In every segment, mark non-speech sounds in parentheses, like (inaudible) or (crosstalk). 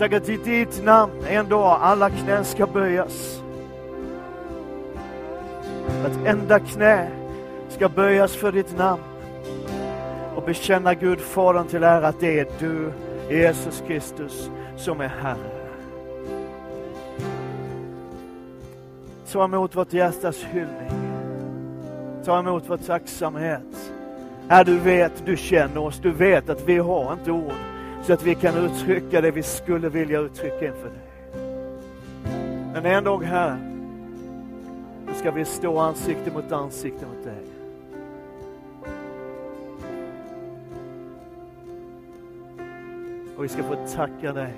Tack att i ditt namn en dag alla knän ska böjas. Att enda knä ska böjas för ditt namn och bekänna Gud Fadern till ära att det är du, Jesus Kristus, som är Herre. Ta emot vårt hjärtas hyllning. Ta emot vår tacksamhet. Herre, du vet, du känner oss, du vet att vi har inte ord så att vi kan uttrycka det vi skulle vilja uttrycka inför dig. Men en dag, Herre, då ska vi stå ansikte mot ansikte mot dig. Och vi ska få tacka dig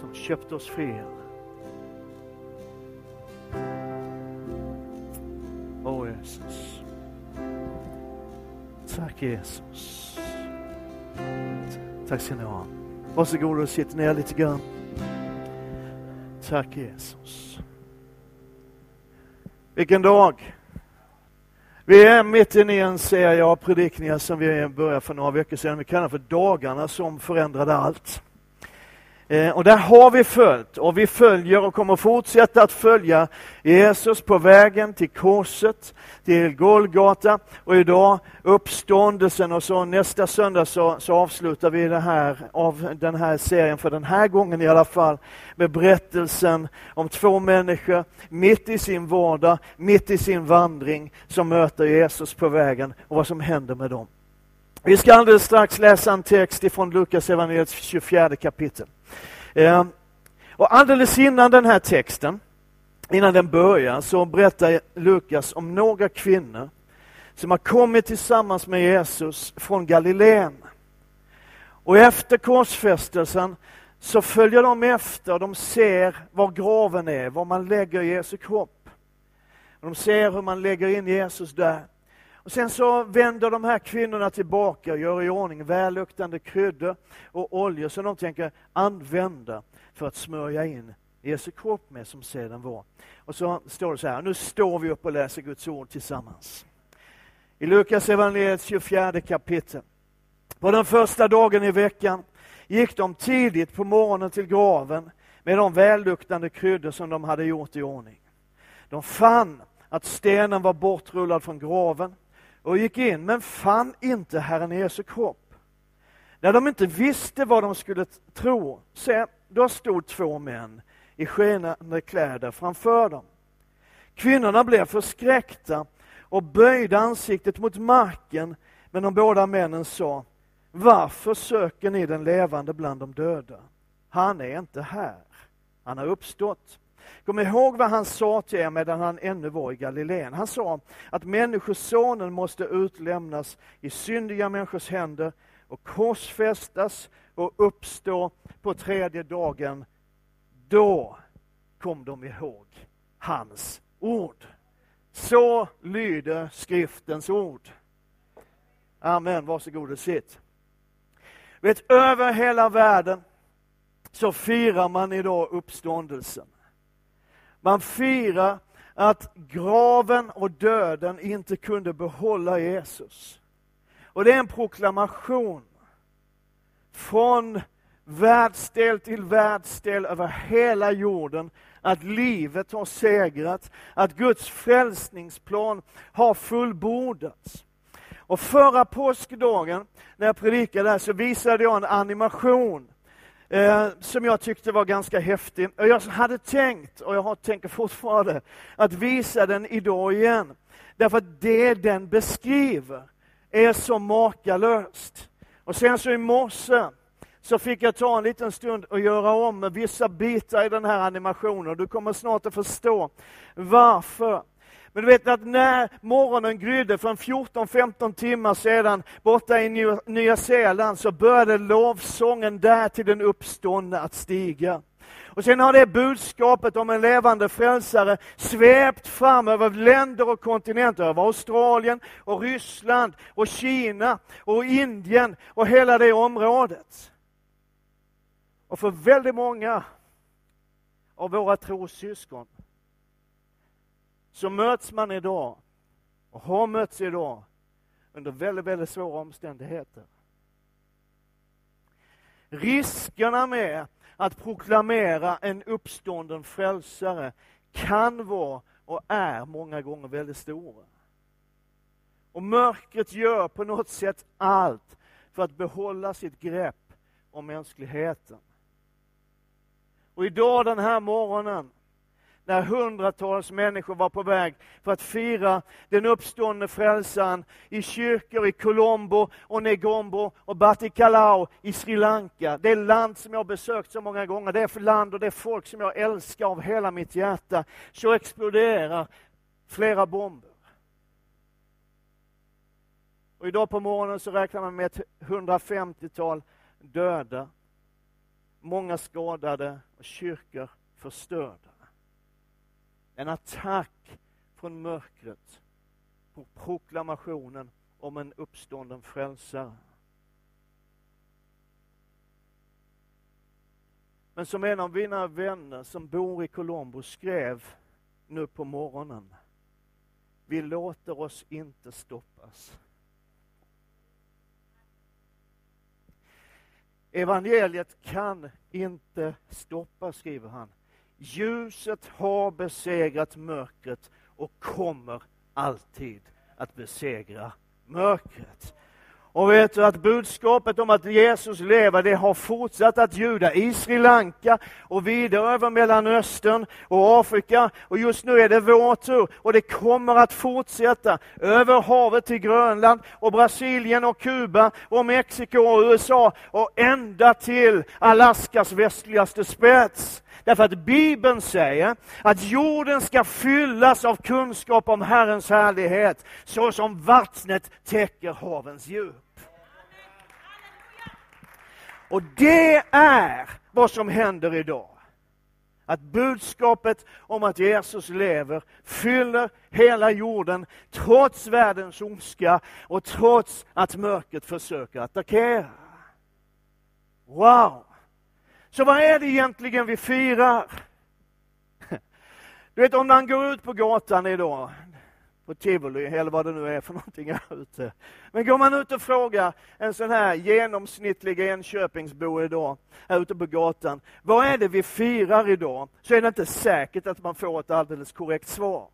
som köpte oss fria. Åh oh, Jesus. Tack Jesus. Tack ska ni ha. Varsågod och sitt ner lite grann. Tack Jesus. Vilken dag. Vi är mitt inne i en serie av predikningar som vi började för några veckor sedan. Vi kallar för Dagarna som förändrade allt. Eh, och där har vi följt och vi följer och kommer fortsätta att följa Jesus på vägen till korset, till Golgata och idag uppståndelsen och så nästa söndag så, så avslutar vi det här, av den här serien för den här gången i alla fall med berättelsen om två människor mitt i sin vardag, mitt i sin vandring som möter Jesus på vägen och vad som händer med dem. Vi ska alldeles strax läsa en text ifrån Lukas evangeliets 24 kapitel. Ehm, och alldeles innan den här texten, innan den börjar, så berättar Lukas om några kvinnor som har kommit tillsammans med Jesus från Galileen. Och efter korsfästelsen så följer de efter, de ser var graven är, var man lägger Jesu kropp. De ser hur man lägger in Jesus där. Och Sen så vänder de här kvinnorna tillbaka och gör i ordning välluktande kryddor och oljor som de tänker använda för att smörja in Jesu kropp med som sedan var. Och så står det så här, nu står vi upp och läser Guds ord tillsammans. I Lukas evangeliets 24 kapitel. På den första dagen i veckan gick de tidigt på morgonen till graven med de välluktande kryddor som de hade gjort i ordning. De fann att stenen var bortrullad från graven och gick in, men fann inte Herren Jesu kropp. När de inte visste vad de skulle tro, se, då stod två män i skenande kläder framför dem. Kvinnorna blev förskräckta och böjde ansiktet mot marken, men de båda männen sa, varför söker ni den levande bland de döda? Han är inte här, han har uppstått. Kom ihåg vad han sa till er medan han ännu var i Galileen. Han sa att Människosonen måste utlämnas i syndiga människors händer och korsfästas och uppstå på tredje dagen. Då kom de ihåg hans ord. Så lyder skriftens ord. Amen, varsågod och sitt. Vet, över hela världen så firar man idag uppståndelsen. Man firar att graven och döden inte kunde behålla Jesus. Och det är en proklamation från världsdel till världsdel över hela jorden att livet har segrat, att Guds frälsningsplan har fullbordats. Och förra påskdagen när jag predikade här, så visade jag en animation eh, som jag tyckte var ganska häftig. Och jag hade tänkt, och jag tänker fortfarande, att visa den idag igen. Därför att det den beskriver är så makalöst. Och sen så i morse så fick jag ta en liten stund och göra om vissa bitar i den här animationen. Du kommer snart att förstå varför. Men du vet att när morgonen grydde för en 14-15 timmar sedan borta i Nya Zeeland så började lovsången där till den uppståndne att stiga. Och sen har det budskapet om en levande frälsare svept fram över länder och kontinenter, över Australien och Ryssland och Kina och Indien och hela det området. Och för väldigt många av våra trossyskon så möts man idag och har mötts idag under väldigt, väldigt svåra omständigheter. Riskerna med att proklamera en uppstånden frälsare kan vara och är många gånger väldigt stora. Och mörkret gör på något sätt allt för att behålla sitt grepp om mänskligheten. Och idag den här morgonen när hundratals människor var på väg för att fira den uppståndne frälsaren i kyrkor i Colombo och Negombo och Batikalau i Sri Lanka. Det land som jag har besökt så många gånger, det är land och det folk som jag älskar av hela mitt hjärta. Så exploderar flera bomber. Och idag på morgonen så räknar man med ett 150-tal döda, många skadade och kyrkor förstörda. En attack från mörkret på proklamationen om en uppstånden frälsare. Men som en av mina vänner som bor i Colombo skrev nu på morgonen. Vi låter oss inte stoppas. Evangeliet kan inte stoppas, skriver han. Ljuset har besegrat mörkret och kommer alltid att besegra mörkret. Och vet du att budskapet om att Jesus lever, det har fortsatt att ljuda i Sri Lanka och vidare över Mellanöstern och Afrika. Och just nu är det vår tur och det kommer att fortsätta över havet till Grönland och Brasilien och Kuba och Mexiko och USA och ända till Alaskas västligaste spets. Därför att Bibeln säger att jorden ska fyllas av kunskap om Herrens härlighet, så som vattnet täcker havens djup. Och det är vad som händer idag. Att budskapet om att Jesus lever fyller hela jorden trots världens ondska och trots att mörkret försöker attackera. Wow! Så vad är det egentligen vi firar? (laughs) Du vet om man går ut på gatan idag, på tivoli eller vad det nu är för någonting här ute. Men går man ut och frågar en sån här genomsnittlig Enköpingsbo idag, här ute på gatan, vad är det vi firar idag? Så är det inte säkert att man får ett alldeles korrekt svar.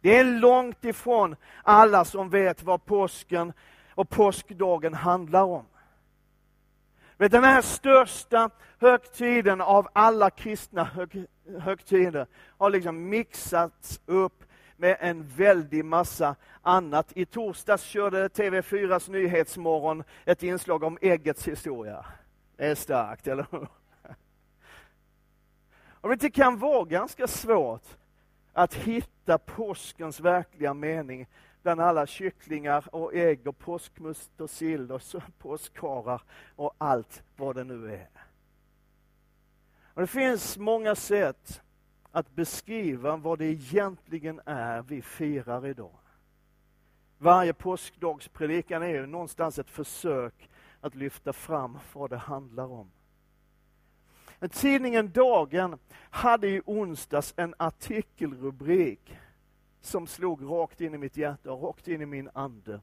Det är långt ifrån alla som vet vad påsken och påskdagen handlar om. Vet, den här största högtiden av alla kristna hög, högtider har liksom mixats upp med en väldig massa annat. I torsdags körde TV4s Nyhetsmorgon ett inslag om äggets historia. Det är starkt, eller hur? Och det kan vara ganska svårt att hitta påskens verkliga mening bland alla kycklingar och ägg och påskmust och sill och påskharar och allt vad det nu är. Och det finns många sätt att beskriva vad det egentligen är vi firar idag. Varje påskdagspredikan är ju någonstans ett försök att lyfta fram vad det handlar om. Tidningen Dagen hade i onsdags en artikelrubrik som slog rakt in i mitt hjärta och rakt in i min ande.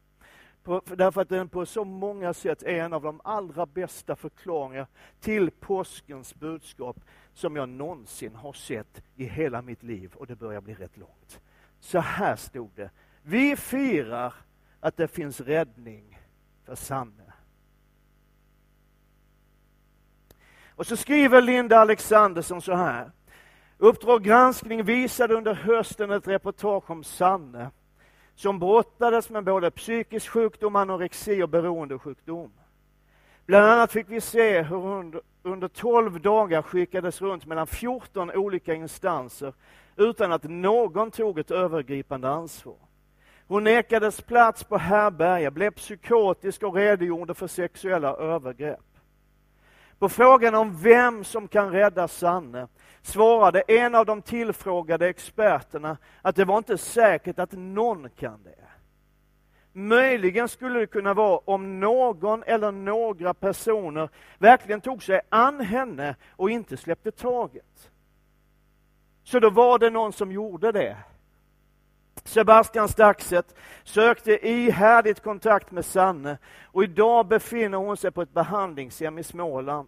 På, därför att den på så många sätt är en av de allra bästa förklaringar till påskens budskap som jag någonsin har sett i hela mitt liv och det börjar bli rätt långt. Så här stod det. Vi firar att det finns räddning för Sanne. Och så skriver Linda Alexandersson så här. Uppdrag granskning visade under hösten ett reportage om Sanne som brottades med både psykisk sjukdom, anorexi och beroendesjukdom. Bland annat fick vi se hur hon under 12 dagar skickades runt mellan 14 olika instanser utan att någon tog ett övergripande ansvar. Hon nekades plats på härbärge, blev psykotisk och redogjorde för sexuella övergrepp. På frågan om vem som kan rädda Sanne svarade en av de tillfrågade experterna att det var inte säkert att någon kan det. Möjligen skulle det kunna vara om någon eller några personer verkligen tog sig an henne och inte släppte taget. Så då var det någon som gjorde det. Sebastian Staxet sökte ihärdigt kontakt med Sanne och idag befinner hon sig på ett behandlingshem i Småland.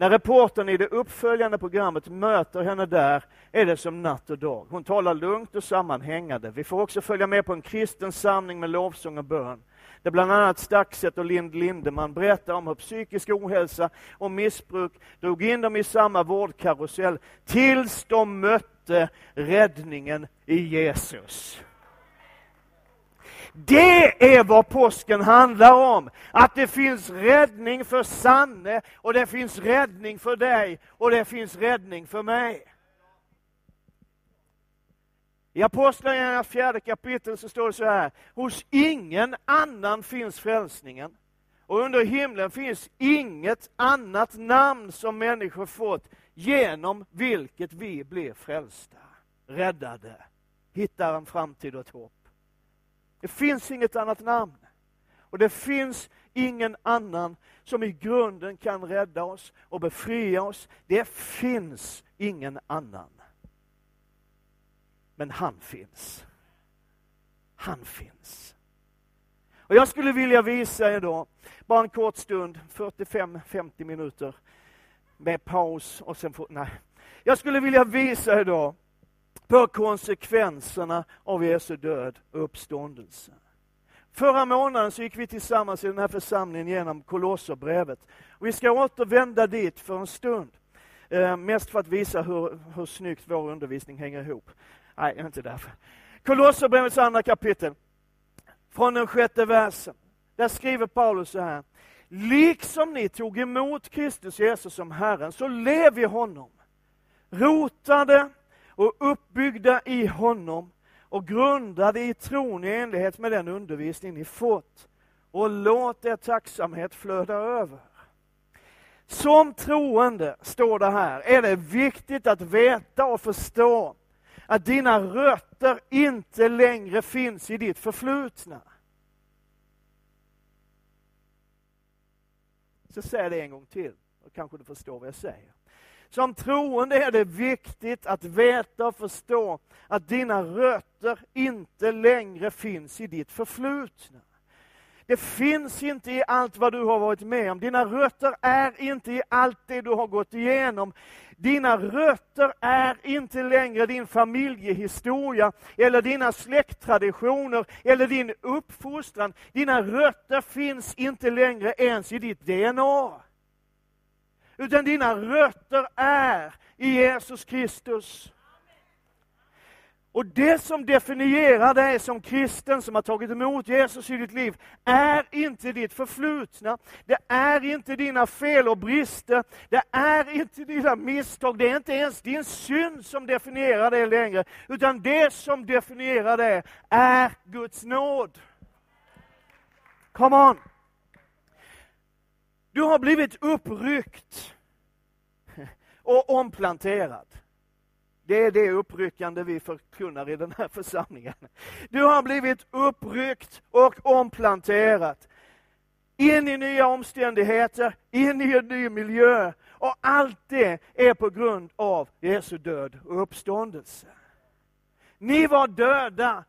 När reportern i det uppföljande programmet möter henne där är det som natt och dag. Hon talar lugnt och sammanhängande. Vi får också följa med på en kristen samling med lovsång och bön. Där bland annat Staxet och Lind Lindeman berättar om hur psykisk ohälsa och missbruk drog in dem i samma vårdkarusell tills de mötte räddningen i Jesus. Det är vad påsken handlar om. Att det finns räddning för Sanne och det finns räddning för dig och det finns räddning för mig. I Apostlagärningarnas fjärde kapitel så står det så här. Hos ingen annan finns frälsningen. Och under himlen finns inget annat namn som människor fått genom vilket vi blir frälsta, räddade, hittar en framtid och ett hopp. Det finns inget annat namn. Och det finns ingen annan som i grunden kan rädda oss och befria oss. Det finns ingen annan. Men han finns. Han finns. Och Jag skulle vilja visa er då, bara en kort stund, 45-50 minuter, med paus och sen får, nej. Jag skulle vilja visa er då på konsekvenserna av Jesu död och uppståndelse. Förra månaden så gick vi tillsammans i den här församlingen genom Kolosserbrevet. Vi ska återvända dit för en stund. Eh, mest för att visa hur, hur snyggt vår undervisning hänger ihop. Nej, inte därför. Kolosserbrevets andra kapitel, från den sjätte versen. Där skriver Paulus så här. Liksom ni tog emot Kristus Jesus som Herren, så lev i honom. Rotade och uppbyggda i honom och grundade i tron i enlighet med den undervisning ni fått. Och låt er tacksamhet flöda över. Som troende, står det här, är det viktigt att veta och förstå att dina rötter inte längre finns i ditt förflutna. Så säg det en gång till, och kanske du förstår vad jag säger. Som troende är det viktigt att veta och förstå att dina rötter inte längre finns i ditt förflutna. Det finns inte i allt vad du har varit med om. Dina rötter är inte i allt det du har gått igenom. Dina rötter är inte längre din familjehistoria, eller dina släkttraditioner, eller din uppfostran. Dina rötter finns inte längre ens i ditt DNA. Utan dina rötter är i Jesus Kristus. Och det som definierar dig som kristen som har tagit emot Jesus i ditt liv är inte ditt förflutna. Det är inte dina fel och brister. Det är inte dina misstag. Det är inte ens din synd som definierar dig längre. Utan det som definierar dig är Guds nåd. Come on! Du har blivit uppryckt (laughs) och omplanterad. Det är det uppryckande vi förkunnar i den här församlingen. Du har blivit uppryckt och omplanterad. In i nya omständigheter, in i en ny miljö. Och allt det är på grund av Jesu död och uppståndelse. Ni var döda,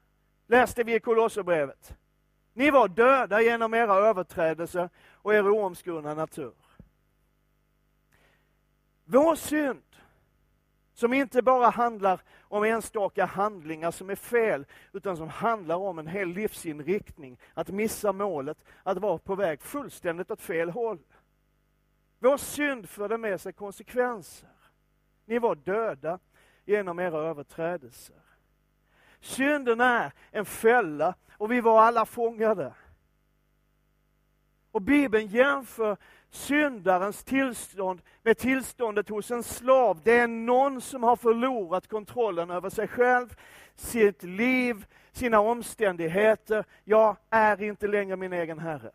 läste vi i Kolosserbrevet. Ni var döda genom era överträdelser och er oomskurna natur. Vår synd som inte bara handlar om enstaka handlingar som är fel, utan som handlar om en hel livsinriktning. Att missa målet, att vara på väg fullständigt åt fel håll. Vår synd förde med sig konsekvenser. Ni var döda genom era överträdelser. Synden är en fälla och vi var alla fångade. Och Bibeln jämför syndarens tillstånd med tillståndet hos en slav. Det är någon som har förlorat kontrollen över sig själv, sitt liv, sina omständigheter. Jag är inte längre min egen herre.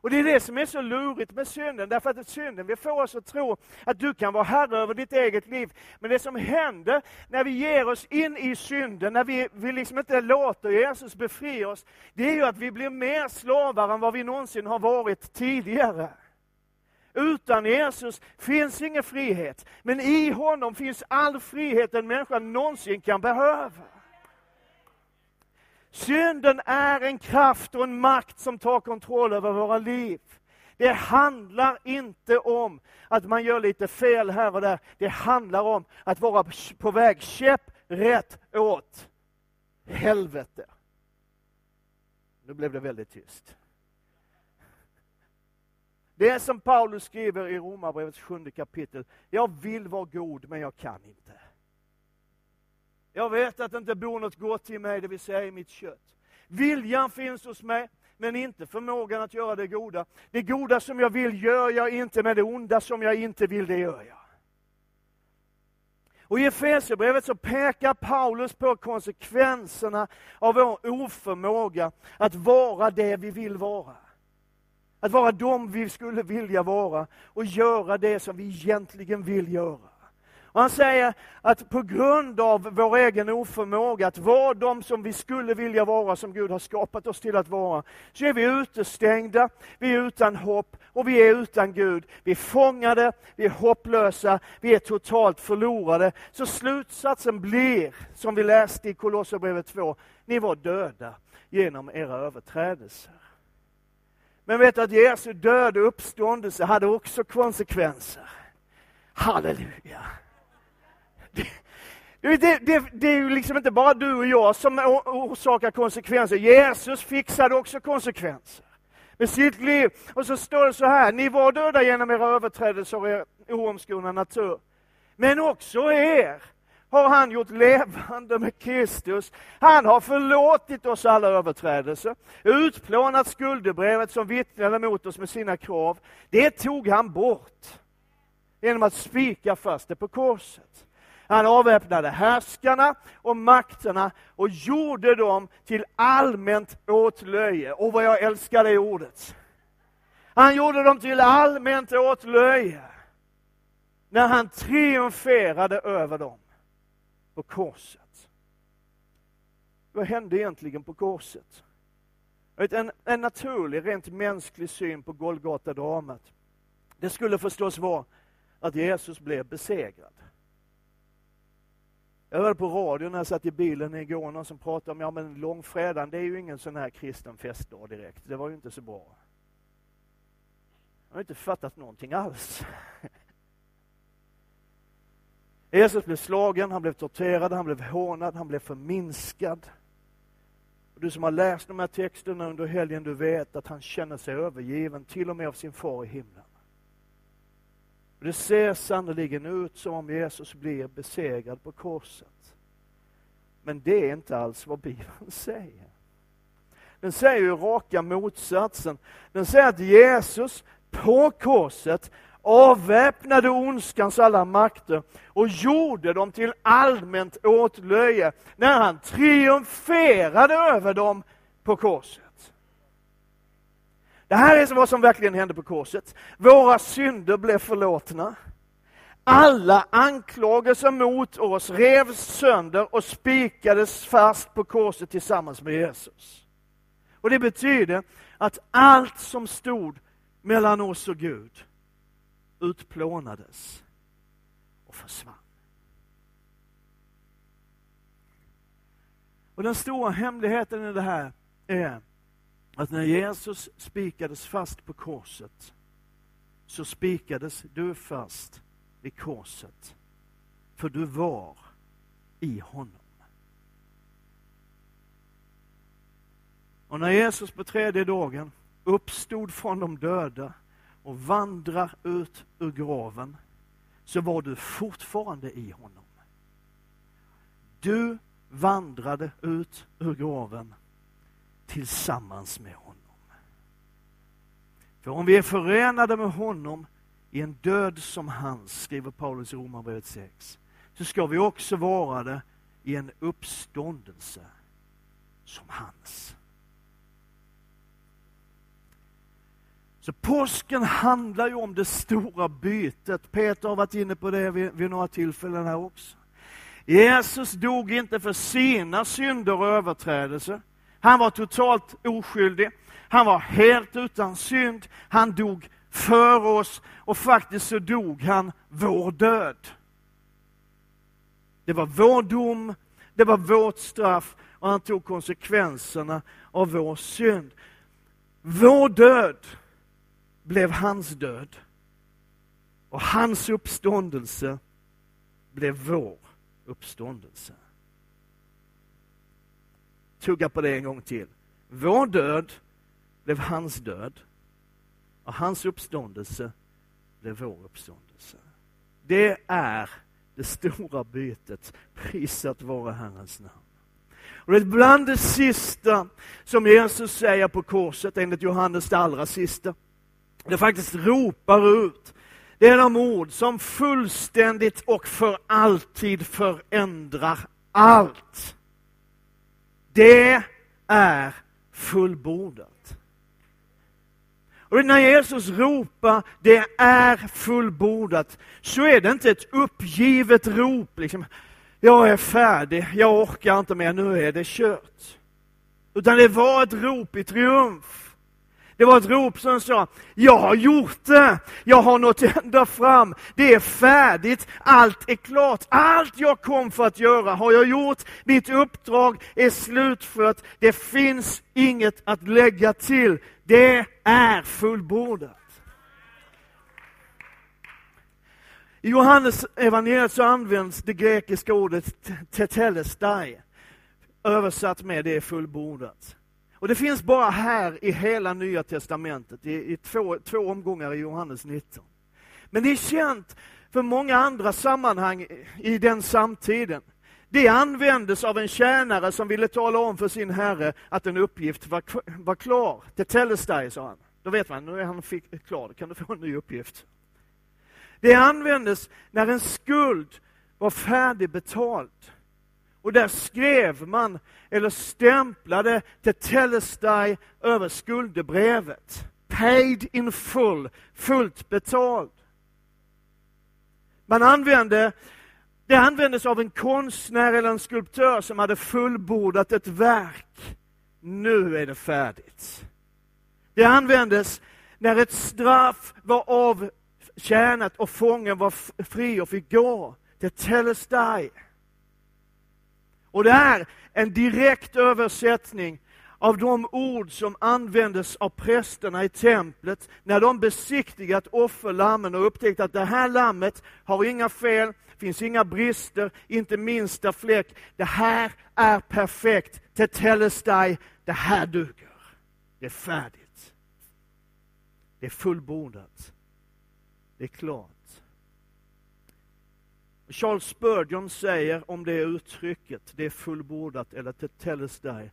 Och Det är det som är så lurigt med synden, därför att synden vill få oss att tro att du kan vara herre över ditt eget liv. Men det som händer när vi ger oss in i synden, när vi, vi liksom inte låter Jesus befria oss, det är ju att vi blir mer slavar än vad vi någonsin har varit tidigare. Utan Jesus finns ingen frihet, men i honom finns all frihet en människa någonsin kan behöva. Synden är en kraft och en makt som tar kontroll över våra liv. Det handlar inte om att man gör lite fel här och där. Det handlar om att vara på väg käpp rätt åt helvete. Nu blev det väldigt tyst. Det är som Paulus skriver i Romarbrevets sjunde kapitel. Jag vill vara god, men jag kan inte. Jag vet att det inte bor något gott i mig, det vill säga i mitt kött. Viljan finns hos mig, men inte förmågan att göra det goda. Det goda som jag vill gör jag inte, men det onda som jag inte vill, det gör jag. Och I Efesierbrevet så pekar Paulus på konsekvenserna av vår oförmåga att vara det vi vill vara. Att vara de vi skulle vilja vara och göra det som vi egentligen vill göra. Och han säger att på grund av vår egen oförmåga att vara de som vi skulle vilja vara, som Gud har skapat oss till att vara, så är vi utestängda, vi är utan hopp och vi är utan Gud. Vi är fångade, vi är hopplösa, vi är totalt förlorade. Så slutsatsen blir, som vi läste i Kolosserbrevet 2, ni var döda genom era överträdelser. Men vet att Jesu död och uppståndelse hade också konsekvenser. Halleluja! Det, det, det, det, är ju liksom inte bara du och jag som orsakar konsekvenser. Jesus fixade också konsekvenser med sitt liv. Och så står det så här, ni var döda genom era överträdelser och er oomskurna natur. Men också er har han gjort levande med Kristus. Han har förlåtit oss alla överträdelser, utplånat skuldebrevet som vittnade mot oss med sina krav. Det tog han bort genom att spika fast det på korset. Han avväpnade härskarna och makterna och gjorde dem till allmänt åtlöje. Och vad jag älskar det ordet. Han gjorde dem till allmänt åtlöje när han triumferade över dem på korset. Vad hände egentligen på korset? En, en naturlig, rent mänsklig syn på Golgata-dramat, det skulle förstås vara att Jesus blev besegrad. Jag hörde på radion när jag satt i bilen igår, någon som pratade om, ja men långfredagen, det är ju ingen sån här kristen festdag direkt. Det var ju inte så bra. Jag har inte fattat någonting alls. (laughs) Jesus blev slagen, han blev torterad, han blev hånad, han blev förminskad. Och du som har läst de här texterna under helgen, du vet att han känner sig övergiven, till och med av sin far i himlen. Det ser sannerligen ut som om Jesus blir besegrad på korset. Men det är inte alls vad Bibeln säger. Den säger ju raka motsatsen. Den säger att Jesus på korset avväpnade ondskans alla makter och gjorde dem till allmänt åtlöje när han triumferade över dem på korset. Det här är vad som verkligen hände på korset. Våra synder blev förlåtna. Alla anklagelser mot oss revs sönder och spikades fast på korset tillsammans med Jesus. Och Det betyder att allt som stod mellan oss och Gud utplånades och försvann. Och Den stora hemligheten i det här är att när Jesus spikades fast på korset så spikades du fast vid korset. För du var i honom. Och när Jesus på tredje dagen uppstod från de döda och vandrar ut ur graven så var du fortfarande i honom. Du vandrade ut ur graven tillsammans med honom. För om vi är förenade med honom i en död som hans, skriver Paulus i Romarbrevet 6, så ska vi också vara det i en uppståndelse som hans. Så påsken handlar ju om det stora bytet. Peter har varit inne på det vid, vid några tillfällen här också. Jesus dog inte för sina synder och överträdelser. Han var totalt oskyldig. Han var helt utan synd. Han dog för oss och faktiskt så dog han vår död. Det var vår dom, det var vårt straff och han tog konsekvenserna av vår synd. Vår död blev hans död. Och hans uppståndelse blev vår uppståndelse. Tugga på det en gång till. Vår död blev hans död och hans uppståndelse blev vår uppståndelse. Det är det stora bytet. Prisat vare Herrens namn. Och det är bland det sista som Jesus säger på korset, enligt Johannes det allra sista. Det faktiskt ropar ut. Det är de ord som fullständigt och för alltid förändrar allt. Det är fullbordat. Och när Jesus ropar det är fullbordat, så är det inte ett uppgivet rop. Liksom, jag är färdig, jag orkar inte mer, nu är det kört. Utan det var ett rop i triumf. Det var ett rop som sa, jag har gjort det, jag har nått ända fram, det är färdigt, allt är klart, allt jag kom för att göra har jag gjort, mitt uppdrag är slutfört, det finns inget att lägga till, det är fullbordat. I Johannes evangeliet så används det grekiska ordet tetelestai, översatt med det är fullbordat. Och det finns bara här i hela Nya Testamentet, i, i två, två omgångar i Johannes 19. Men det är känt för många andra sammanhang i den samtiden. Det användes av en tjänare som ville tala om för sin herre att en uppgift var, var klar. Det Telestai, sa han. Då vet man, nu är han fick, klar, då kan du få en ny uppgift. Det användes när en skuld var färdigbetald. Och där skrev man, eller stämplade, Tetelestai över skuldebrevet. Paid in full, fullt betald. Man använde, det användes av en konstnär eller en skulptör som hade fullbordat ett verk. Nu är det färdigt. Det användes när ett straff var avtjänat och fången var fri och fick gå. Tetelestai. Och det är en direkt översättning av de ord som användes av prästerna i templet när de besiktigat offerlammen och upptäckt att det här lammet har inga fel, finns inga brister, inte minsta fläck. Det här är perfekt. Tetelestai, det här duger. Det är färdigt. Det är fullbordat. Det är klart. Charles Spurgeon säger om det uttrycket, det är fullbordat eller tetelestai,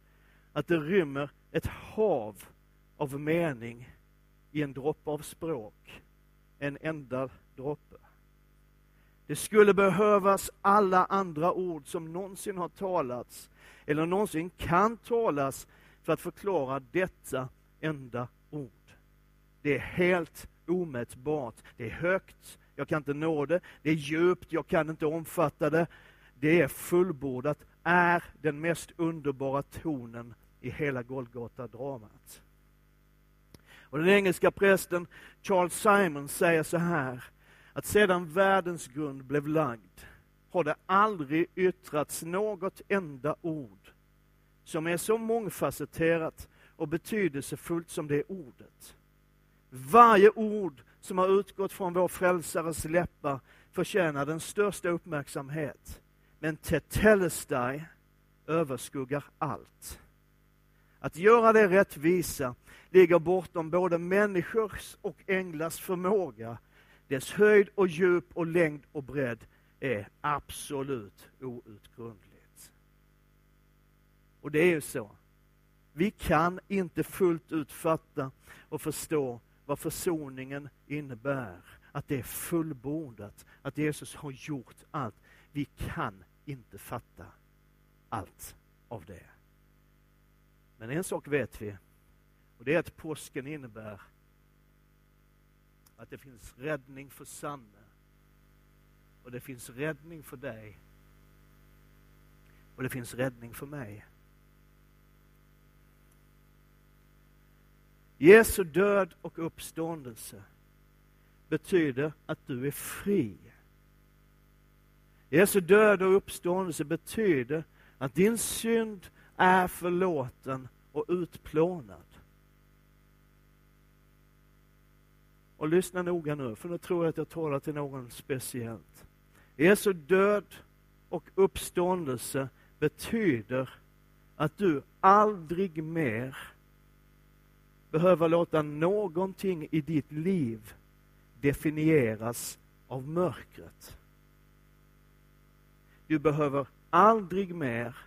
att det rymmer ett hav av mening i en droppe av språk, en enda droppe. Det skulle behövas alla andra ord som någonsin har talats eller någonsin kan talas för att förklara detta enda ord. Det är helt omätbart, det är högt, jag kan inte nå det. Det är djupt, jag kan inte omfatta det. Det är fullbordat, är den mest underbara tonen i hela Golgata-dramat. Och den engelska prästen Charles Simon säger så här, att sedan världens grund blev lagd har det aldrig yttrats något enda ord som är så mångfacetterat och betydelsefullt som det ordet. Varje ord som har utgått från vår frälsares läppar förtjänar den största uppmärksamhet. Men Tetelestai överskuggar allt. Att göra det rättvisa ligger bortom både människors och änglars förmåga. Dess höjd och djup och längd och bredd är absolut outgrundligt. Och det är ju så. Vi kan inte fullt ut fatta och förstå vad försoningen innebär. Att det är fullbordat, att Jesus har gjort allt. Vi kan inte fatta allt av det. Men en sak vet vi, och det är att påsken innebär att det finns räddning för Sanne och det finns räddning för dig och det finns räddning för mig. Jesu död och uppståndelse betyder att du är fri. Jesu död och uppståndelse betyder att din synd är förlåten och utplånad. Och lyssna noga nu, för nu tror jag att jag talar till någon speciellt. Jesu död och uppståndelse betyder att du aldrig mer behöver låta någonting i ditt liv definieras av mörkret. Du behöver aldrig mer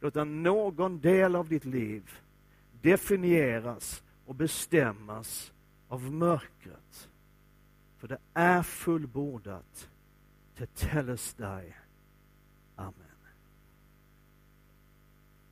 låta någon del av ditt liv definieras och bestämmas av mörkret. För det är fullbordat. Tetelestai. Amen.